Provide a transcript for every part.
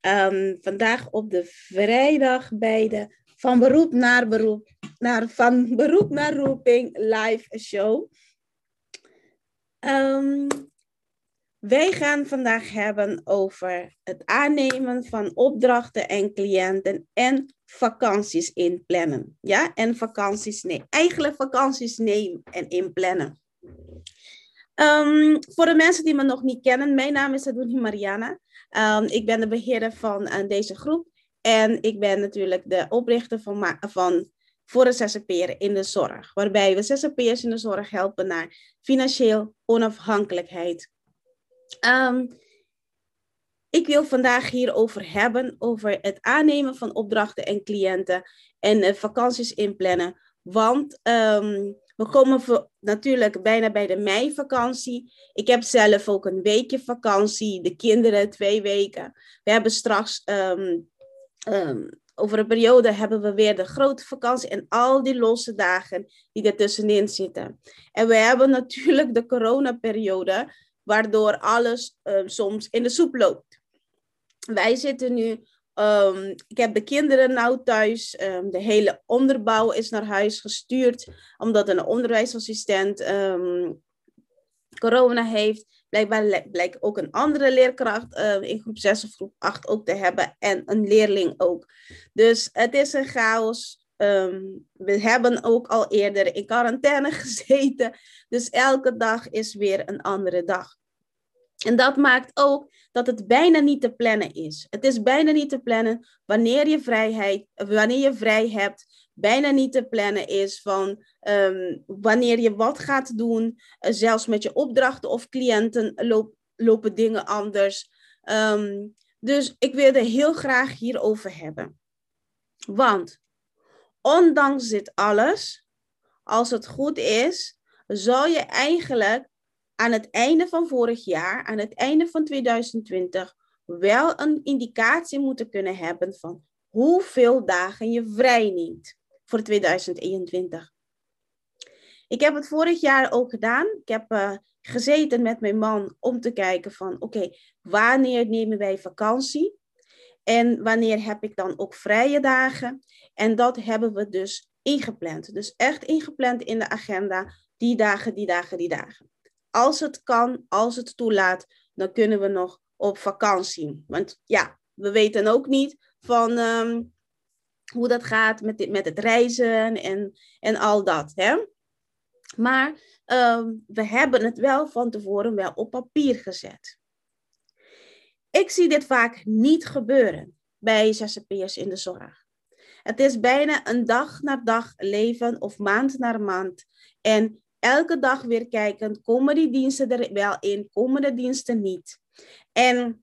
Ehm, vandaag op de vrijdag bij de Van Beroep naar Beroep, naar Van Beroep naar Roeping live show. Um, wij gaan vandaag hebben over het aannemen van opdrachten en cliënten en vakanties inplannen. Ja, en vakanties nee. Eigenlijk vakanties nemen en inplannen. Um, voor de mensen die me nog niet kennen, mijn naam is Adouni Mariana. Um, ik ben de beheerder van uh, deze groep. En ik ben natuurlijk de oprichter van, van voor de ZZP'er in de zorg. Waarbij we ZZP'ers in de zorg helpen naar financieel onafhankelijkheid. Um, ik wil vandaag hierover hebben, over het aannemen van opdrachten en cliënten en uh, vakanties inplannen. Want um, we komen natuurlijk bijna bij de meivakantie. Ik heb zelf ook een weekje vakantie, de kinderen twee weken. We hebben straks, um, um, over een periode hebben we weer de grote vakantie en al die losse dagen die er tussenin zitten. En we hebben natuurlijk de coronaperiode, waardoor alles um, soms in de soep loopt. Wij zitten nu Um, ik heb de kinderen nou thuis. Um, de hele onderbouw is naar huis gestuurd, omdat een onderwijsassistent um, corona heeft. Blijkbaar blijkt ook een andere leerkracht in groep 6 of groep 8 ook te hebben en een leerling ook. Dus het is een chaos. we hebben ook al eerder in quarantaine gezeten. Dus elke dag is weer een andere dag. En dat maakt ook dat het bijna niet te plannen is. Het is bijna niet te plannen wanneer je vrijheid, wanneer je vrij hebt. Bijna niet te plannen is van ehm, wanneer je wat gaat doen. Uh, zelfs met je opdrachten of cliënten lopen dingen anders. Um, dus ik wilde heel graag hierover hebben. Want ondanks dit alles, als het goed is, zou je eigenlijk aan het einde van vorig jaar, aan het einde van 2020, wel een indicatie moeten kunnen hebben van hoeveel dagen je vrij neemt voor 2021. Ik heb het vorig jaar ook gedaan. Ik heb uh, gezeten met mijn man om te kijken van oké, wanneer nemen wij vakantie? En wanneer heb ik dan ook vrije dagen? En dat hebben we dus ingepland. Dus echt ingepland in de agenda. Die dagen, die dagen, die dagen als het kan, als het toelaat, dan kunnen we nog op vakantie. Want ja, we weten ook niet van ehm, hoe dat gaat met, met het reizen en, en al dat. Hè? Maar ehm, we hebben het wel van tevoren wel op papier gezet. Ik zie dit vaak niet gebeuren bij zzp'ers in de zorg. Het is bijna een dag naar dag leven of maand naar maand. En elke dag weer kijken, komen die diensten er wel in, komen de diensten niet. En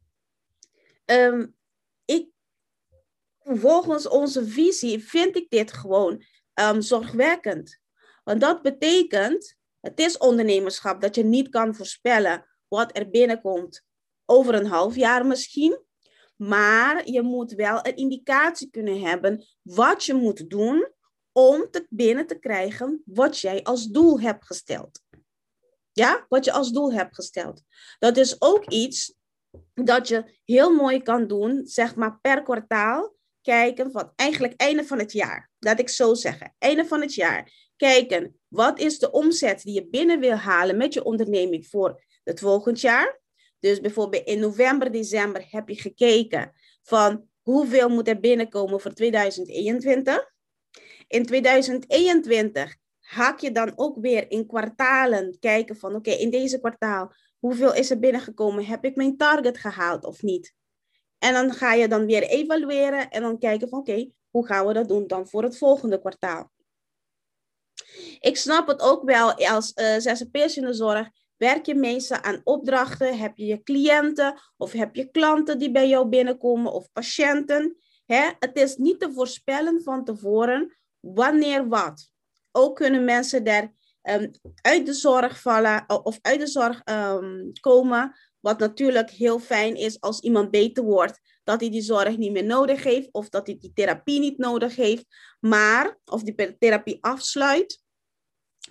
um, ik, volgens onze visie vind ik dit gewoon um, zorgwekkend. Want dat betekent, het is ondernemerschap, dat je niet kan voorspellen wat er binnenkomt over een half jaar misschien. Maar je moet wel een indicatie kunnen hebben wat je moet doen om te binnen te krijgen wat jij als doel hebt gesteld. Ja, wat je als doel hebt gesteld. Dat is ook iets dat je heel mooi kan doen, zeg maar per kwartaal. Kijken van eigenlijk einde van het jaar. Laat ik zo zeggen. Einde van het jaar. Kijken, wat is de omzet die je binnen wil halen met je onderneming voor het volgend jaar? Dus bijvoorbeeld in november, december heb je gekeken van hoeveel moet er binnenkomen voor 2021. In 2021 haak je dan ook weer in kwartalen kijken van oké, in deze kwartaal, hoeveel is er binnengekomen? Heb ik mijn target gehaald of niet? En dan ga je dan weer evalueren en dan kijken van oké, hoe gaan we dat doen dan voor het volgende kwartaal? Ik snap het ook wel als uh, zzp'ers in de zorg. Werk je meestal aan opdrachten? Heb je je cliënten of heb je klanten die bij jou binnenkomen of patiënten? Hè? Het is niet te voorspellen van tevoren wanneer wat. Ook kunnen mensen daar um, uit de zorg vallen of uit de zorg um, komen. Wat natuurlijk heel fijn is als iemand beter wordt, dat hij die zorg niet meer nodig heeft of dat hij die therapie niet nodig heeft, maar of die therapie afsluit.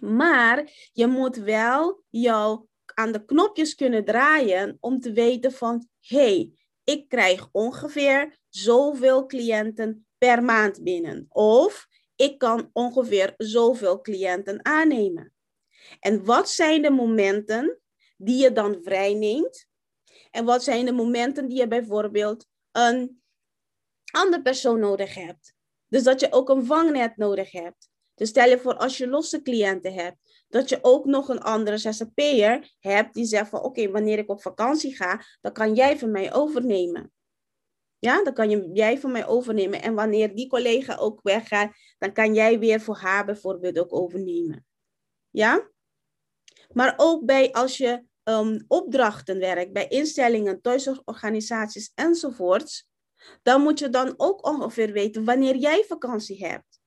Maar je moet wel jou aan de knopjes kunnen draaien om te weten van hey, ik krijg ongeveer zoveel cliënten per maand binnen. Of ik kan ongeveer zoveel cliënten aannemen. En wat zijn de momenten die je dan vrijneemt? En wat zijn de momenten die je bijvoorbeeld een andere persoon nodig hebt? Dus dat je ook een vangnet nodig hebt. Dus stel je voor als je losse cliënten hebt, dat je ook nog een andere zzp'er hebt die zegt van oké, wanneer ik op vakantie ga, dan kan jij van mij overnemen. Ja, dan kan je, jij van mij overnemen. En wanneer die collega ook weggaat, dan kan jij weer voor haar bijvoorbeeld ook overnemen. Ja? Maar ook bij als je um, opdrachten werkt, bij instellingen, thuisorganisaties enzovoorts, dan moet je dan ook ongeveer weten wanneer jij vakantie hebt.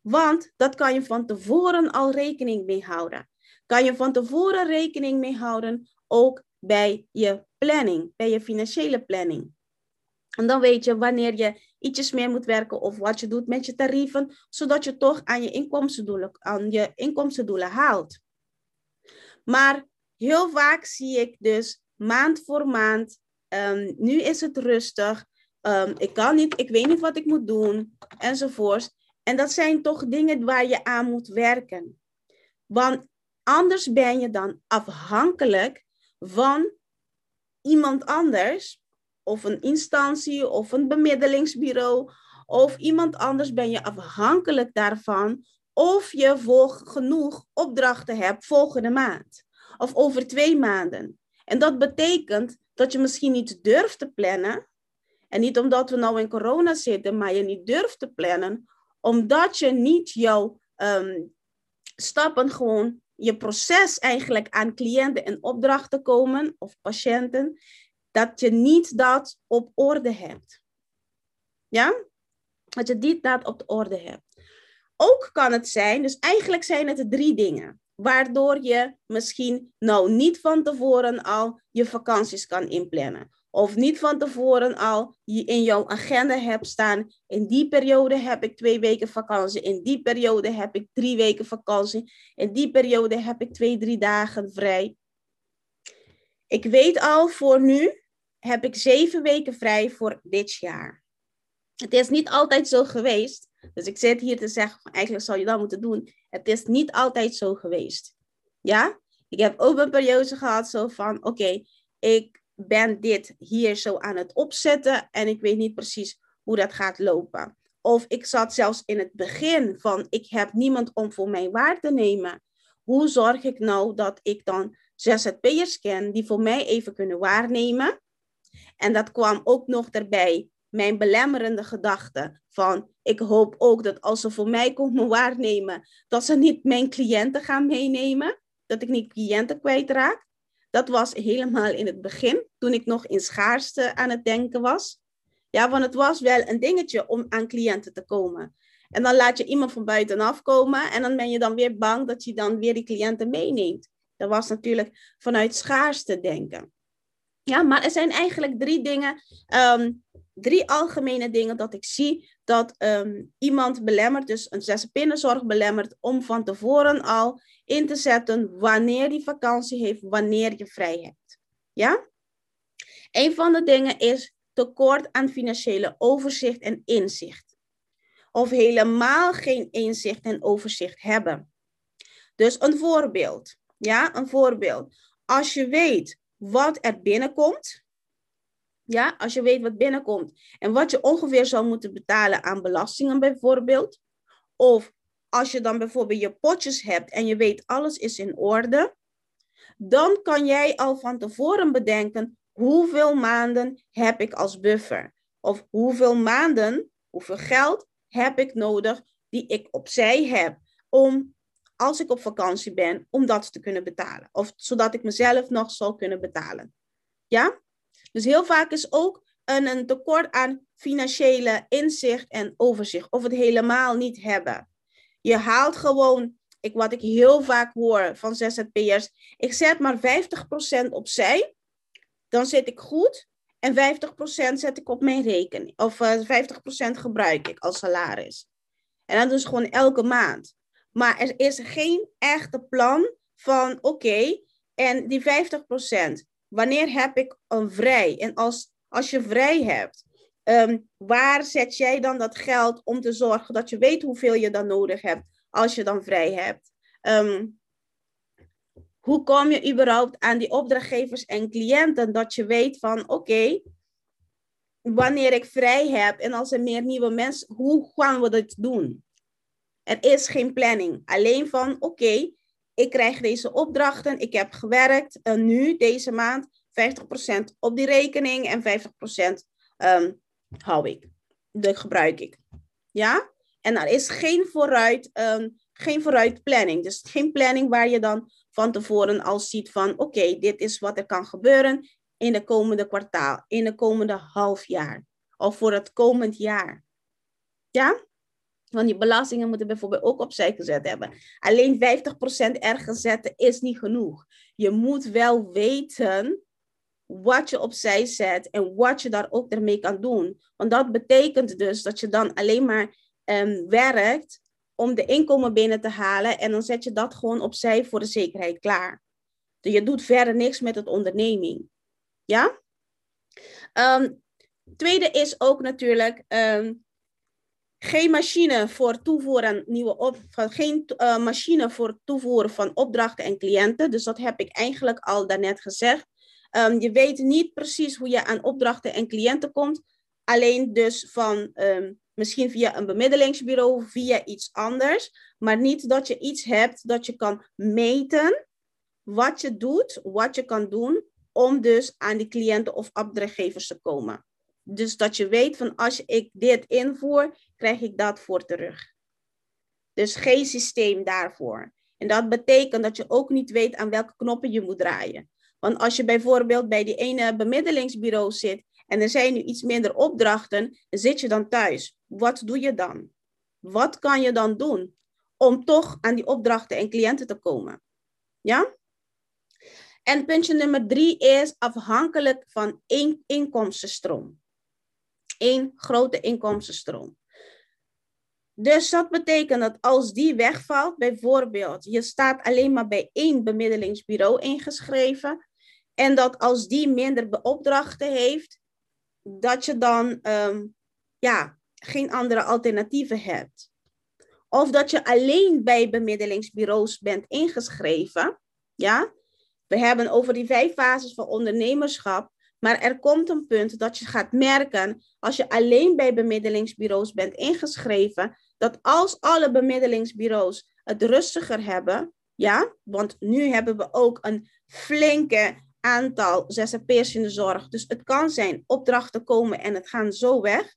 Want dat kan je van tevoren al rekening mee houden. Kan je van tevoren rekening mee houden ook bij je planning, bij je financiële planning. En dan weet je wanneer je ietsjes meer moet werken of wat je doet met je tarieven, zodat je toch aan je inkomstendoelen, aan je inkomstendoelen haalt. Maar heel vaak zie ik dus maand voor maand, um, nu is het rustig, um, ik kan niet, ik weet niet wat ik moet doen, enzovoort. En dat zijn toch dingen waar je aan moet werken. Want anders ben je dan afhankelijk van iemand anders, of een instantie, of een bemiddelingsbureau, of iemand anders ben je afhankelijk daarvan of je genoeg opdrachten hebt volgende maand of over twee maanden. En dat betekent dat je misschien niet durft te plannen. En niet omdat we nou in corona zitten, maar je niet durft te plannen, omdat je niet jouw um, stappen gewoon, je proces eigenlijk aan cliënten en opdrachten komen of patiënten, dat je niet dat op orde hebt. Ja? Dat je niet dat op orde hebt. Ook kan het zijn, dus eigenlijk zijn het drie dingen, waardoor je misschien nou niet van tevoren al je vakanties kan inplannen. Of niet van tevoren al je in jouw agenda hebt staan. In die periode heb ik twee weken vakantie. In die periode heb ik drie weken vakantie. In die periode heb ik twee, drie dagen vrij. Ik weet al voor nu heb ik zeven weken vrij voor dit jaar. Het is niet altijd zo geweest. Dus ik zit hier te zeggen, eigenlijk zou je dat moeten doen. Het is niet altijd zo geweest. Ja? Ik heb ook een periode gehad zo van, oké, ik ben dit hier zo aan het opzetten en ik weet niet precies hoe dat gaat lopen. Of ik zat zelfs in het begin van, ik heb niemand om voor mij waar te nemen. Hoe zorg ik nou dat ik dan ZZP'ers ken die voor mij even kunnen waarnemen? En dat kwam ook nog erbij mijn belemmerende gedachte van ik hoop ook dat als ze voor mij komen waarnemen, dat ze niet mijn cliënten gaan meenemen, dat ik niet cliënten kwijtraak. Dat was helemaal in het begin, toen ik nog in schaarste aan het denken was. Ja, want het was wel een dingetje om aan cliënten te komen. En dan laat je iemand van buitenaf komen en dan ben je dan weer bang dat je dan weer die cliënten meeneemt. Dat was natuurlijk vanuit schaarste denken. Ja, maar er zijn eigenlijk drie dingen um, drie algemene dingen dat ik zie dat um, iemand belemmert, dus een zzp belemmert, om van tevoren al in te zetten wanneer die vakantie heeft, wanneer je vrij hebt. Ja? Een van de dingen is tekort aan financiële overzicht en inzicht. Of helemaal geen inzicht en overzicht hebben. Dus een voorbeeld. Ja, een voorbeeld. Als je weet wat er binnenkomt, ja, als je weet wat binnenkomt en wat je ongeveer zou moeten betalen aan belastingen bijvoorbeeld. Of als je dan bijvoorbeeld je potjes hebt en je weet alles is in orde. Dan kan jij al van tevoren bedenken hoeveel maanden heb ik als buffer. Of hoeveel maanden, hoeveel geld heb ik nodig die ik opzij heb om als ik op vakantie ben, om dat te kunnen betalen. Of zodat ik mezelf nog zal kunnen betalen. Ja? Dus heel vaak is ook een, een tekort aan financiële inzicht en overzicht of het helemaal niet hebben. Je haalt gewoon, ik, wat ik heel vaak hoor van ZZP'ers, ik zet maar 50% opzij, dan zit ik goed. En 50% zet ik op mijn rekening. Of uh, eh, 50% gebruik ik als salaris. En dat dus gewoon elke maand. Maar er is geen echte plan van oké, en die 50%, wanneer heb ik een vrij? En als, als je vrij hebt, Ehm, waar zet jij dan dat geld om te zorgen dat je weet hoeveel je dan nodig hebt als je dan vrij hebt? Ehm, hoe kom je überhaupt aan die opdrachtgevers en cliënten dat je weet van oké, wanneer ik vrij heb en als er meer nieuwe mensen, hoe gaan we dit doen? Er is geen planning. Alleen van oké, ik krijg deze opdrachten, ik heb gewerkt uh, nu deze maand 50% op die rekening en 50% um, hou ik. Dat gebruik ik. Ja? En er is geen vooruit, um, geen vooruit planning. Dus geen planning waar je dan van tevoren al ziet van oké, dit is wat er kan gebeuren in de komende kwartaal, in de komende half jaar of voor het komend jaar. Ja? Want die belastingen moeten bijvoorbeeld ook opzij gezet hebben. Alleen 50% ergens zetten is niet genoeg. Je moet wel weten wat je opzij zet en wat je daar ook ermee kan doen. Want dat betekent dus dat je dan alleen maar um, werkt om de inkomen binnen te halen en dan zet je dat gewoon opzij voor de zekerheid klaar. Dus je doet verder niks met het onderneming. Ja? Um, tweede is ook natuurlijk um, geen machine voor toevoeren nieuwe op, geen uh, machine voor toevoeren van opdrachten en cliënten. Dus dat heb ik eigenlijk al daarnet gezegd. Um, je weet niet precies hoe je aan opdrachten en cliënten komt. Alleen dus van um, misschien via een bemiddelingsbureau, via iets anders. Maar niet dat je iets hebt dat je kan meten wat je doet, wat je kan doen om dus aan die cliënten of opdrachtgevers te komen. Dus dat je weet van als ik dit invoer, krijg ik dat voor terug. Dus geen systeem daarvoor. En dat betekent dat je ook niet weet aan welke knoppen je moet draaien. Want als je bijvoorbeeld bij die ene bemiddelingsbureau zit en er zijn nu iets minder opdrachten, zit je dan thuis. Wat doe je dan? Wat kan je dan doen om toch aan die opdrachten en cliënten te komen? Ja? En puntje nummer drie is afhankelijk van één inkomstenstroom. Eén grote inkomstenstroom. Dus dat betekent dat als die wegvalt, bijvoorbeeld je staat alleen maar bij één bemiddelingsbureau ingeschreven, en dat als die minder opdrachten heeft, dat je dan ehm, ja, geen andere alternatieven hebt. Of dat je alleen bij bemiddelingsbureaus bent ingeschreven. Ja? We hebben over die vijf fases van ondernemerschap. Maar er komt een punt dat je gaat merken, als je alleen bij bemiddelingsbureaus bent ingeschreven, dat als alle bemiddelingsbureaus het rustiger hebben, ja, want nu hebben we ook een flinke aantal zzp'ers in de zorg. Dus het kan zijn opdrachten komen en het gaan zo weg.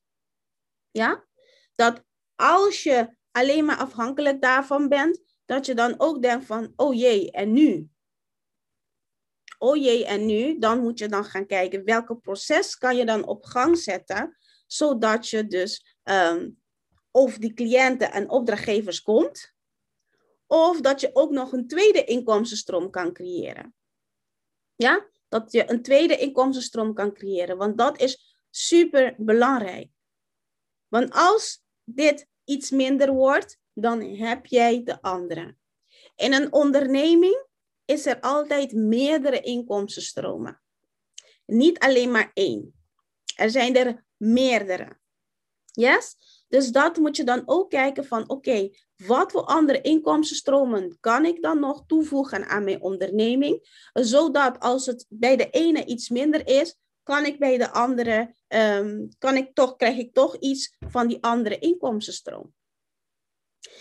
Ja? Dat als je alleen maar afhankelijk daarvan bent, dat je dan ook denkt van, oh jee, en nu? Oh jee, en nu? Dan moet je dan gaan kijken welke proces kan je dan op gang zetten, zodat je dus um, of die cliënten en opdrachtgevers komt, of dat je ook nog een tweede inkomstenstroom kan creëren. Ja? Dat je een tweede inkomstenstroom kan creëren. Want dat is super belangrijk. Want als dit iets minder wordt, dan heb jij de andere. In een onderneming is er altijd meerdere inkomstenstromen. Niet alleen maar één. Er zijn er meerdere. Yes? Dus dat moet je dan ook kijken van, oké, wat voor andere inkomstenstromen kan ik dan nog toevoegen aan mijn onderneming, zodat als het bij de ene iets minder is, kan ik bij de andere, um, kan ik toch, krijg ik toch iets van die andere inkomstenstroom.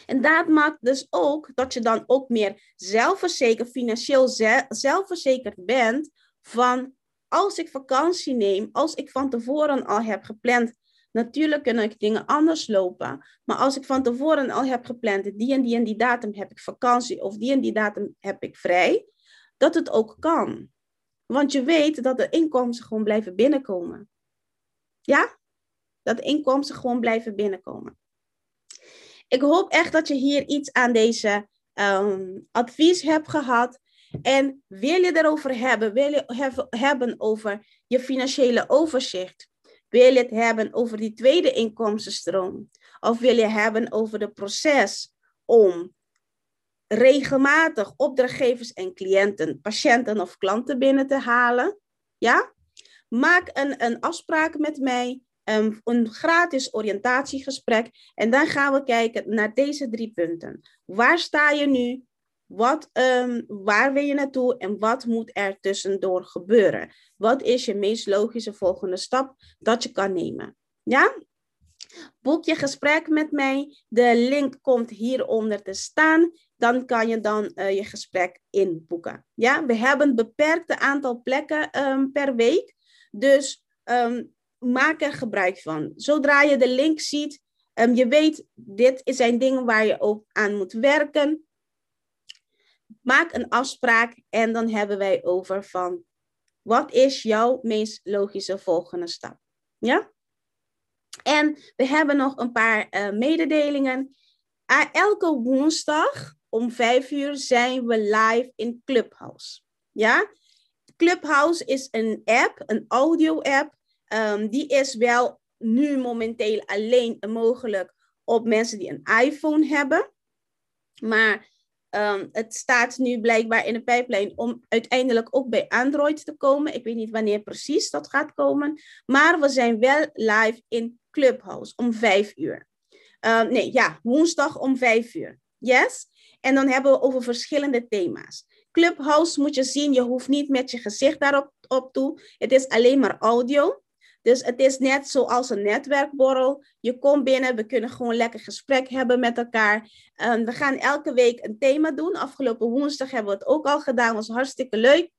En dat maakt dus ook dat je dan ook meer zelfverzekerd, financieel zelfverzekerd bent van als ik vakantie neem, als ik van tevoren al heb gepland Natuurlijk kunnen ik dingen anders lopen. Maar als ik van tevoren al heb gepland, die en die en die datum heb ik vakantie of die en die datum heb ik vrij, dat het ook kan. Want je weet dat de inkomsten gewoon blijven binnenkomen. Ja? Dat inkomsten gewoon blijven binnenkomen. Ik hoop echt dat je hier iets aan deze um, advies hebt gehad. En wil je erover hebben, wil je hebben over je financiële overzicht? Wil je het hebben over die tweede inkomstenstroom? Of wil je hebben over het proces om regelmatig opdrachtgevers en cliënten, patiënten of klanten binnen te halen? Ja? Maak een, een afspraak met mij, um, een gratis oriëntatiegesprek. En dan gaan we kijken naar deze drie punten. Waar sta je nu? Wat, um, waar wil je naartoe en wat moet er tussendoor gebeuren? Wat is je meest logische volgende stap dat je kan nemen? Ja? Boek je gesprek met mij. De link komt hieronder te staan. Dan kan je dan uh, je gesprek inboeken. Ja, we hebben een beperkte aantal plekken um, per week. Dus maak er gebruik van. Zodra je de link ziet, um, je weet, dit zijn dingen waar je ook aan moet werken. Maak een afspraak en dan hebben wij over van wat is jouw meest logische volgende stap. Ja? En we hebben nog een paar uh, mededelingen. Elke woensdag om vijf uur zijn we live in Clubhouse. Ja? Clubhouse is een app, een audio-app. Um, die is wel nu momenteel alleen mogelijk op mensen die een iPhone hebben. Maar um, het staat nu blijkbaar in de pijplijn om uiteindelijk ook bij Android te komen. Ik weet niet wanneer precies dat gaat komen. Maar we zijn wel live in Clubhouse om vijf uur. Uh, nee, ja, woensdag om vijf uur. Yes? En dan hebben we over verschillende thema's. Clubhouse moet je zien, je hoeft niet met je gezicht daarop op toe. Het is alleen maar audio. Dus het is net zoals een netwerkborrel. Je komt binnen, we kunnen gewoon lekker gesprek hebben met elkaar. Um, we gaan elke week een thema doen. Afgelopen woensdag hebben we het ook al gedaan, was hartstikke leuk.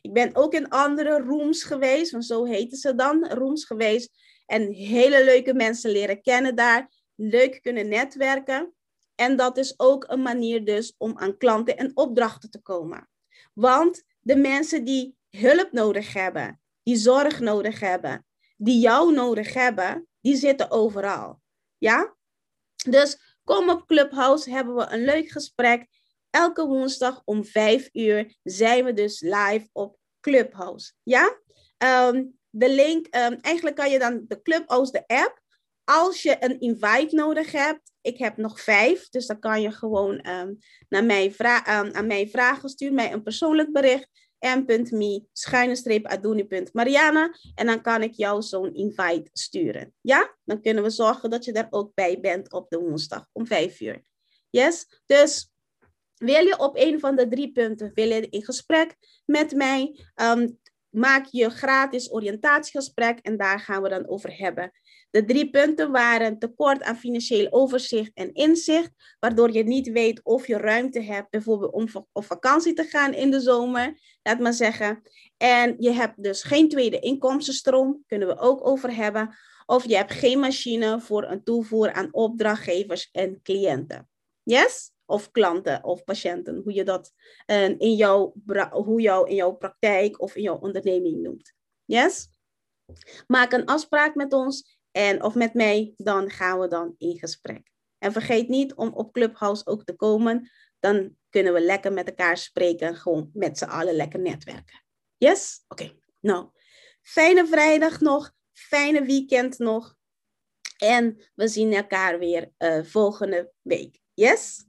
Ik ben ook in andere rooms geweest, want zo heten ze dan, rooms geweest. En hele leuke mensen leren kennen daar. Leuk kunnen netwerken. En dat is ook een manier dus om aan klanten en opdrachten te komen. Want de mensen die hulp nodig hebben, die zorg nodig hebben, die jou nodig hebben, die zitten overal. Ja? Dus kom op Clubhouse, hebben we een leuk gesprek. Elke woensdag om vijf uur zijn we dus live op Clubhouse. Ja? Um, de link, um, eigenlijk kan je dan de Clubhouse, de app, als je een invite nodig hebt, ik heb nog vijf, dus dan kan je gewoon um, naar mij vra aan mij vragen, stuur mij een persoonlijk bericht m.me schuine streep en dan kan ik jou zo'n invite sturen. Ja, dan kunnen we zorgen dat je er ook bij bent op de woensdag om vijf uur. Yes, dus wil je op een van de drie punten wil in gesprek met mij, um, maak je gratis oriëntatiegesprek en daar gaan we dan over hebben. De drie punten waren tekort aan financieel overzicht en inzicht, waardoor je niet weet of je ruimte hebt, bijvoorbeeld om op vakantie te gaan in de zomer, laat maar zeggen. En je hebt dus geen tweede inkomstenstroom, kunnen we ook over hebben. Of je hebt geen machine voor een toevoer aan opdrachtgevers en cliënten. Yes? Of klanten of patiënten, hoe je dat uh, in, jouw, hoe jou in jouw praktijk of in jouw onderneming noemt. Yes? Maak een afspraak met ons en of met mij, dan gaan we dan in gesprek. En vergeet niet om op Clubhouse ook te komen. Dan kunnen we lekker met elkaar spreken, gewoon met z'n allen lekker netwerken. Yes? Oké. Nou, fijne vrijdag nog, fijne weekend nog. En we zien elkaar weer uh, volgende week. Yes?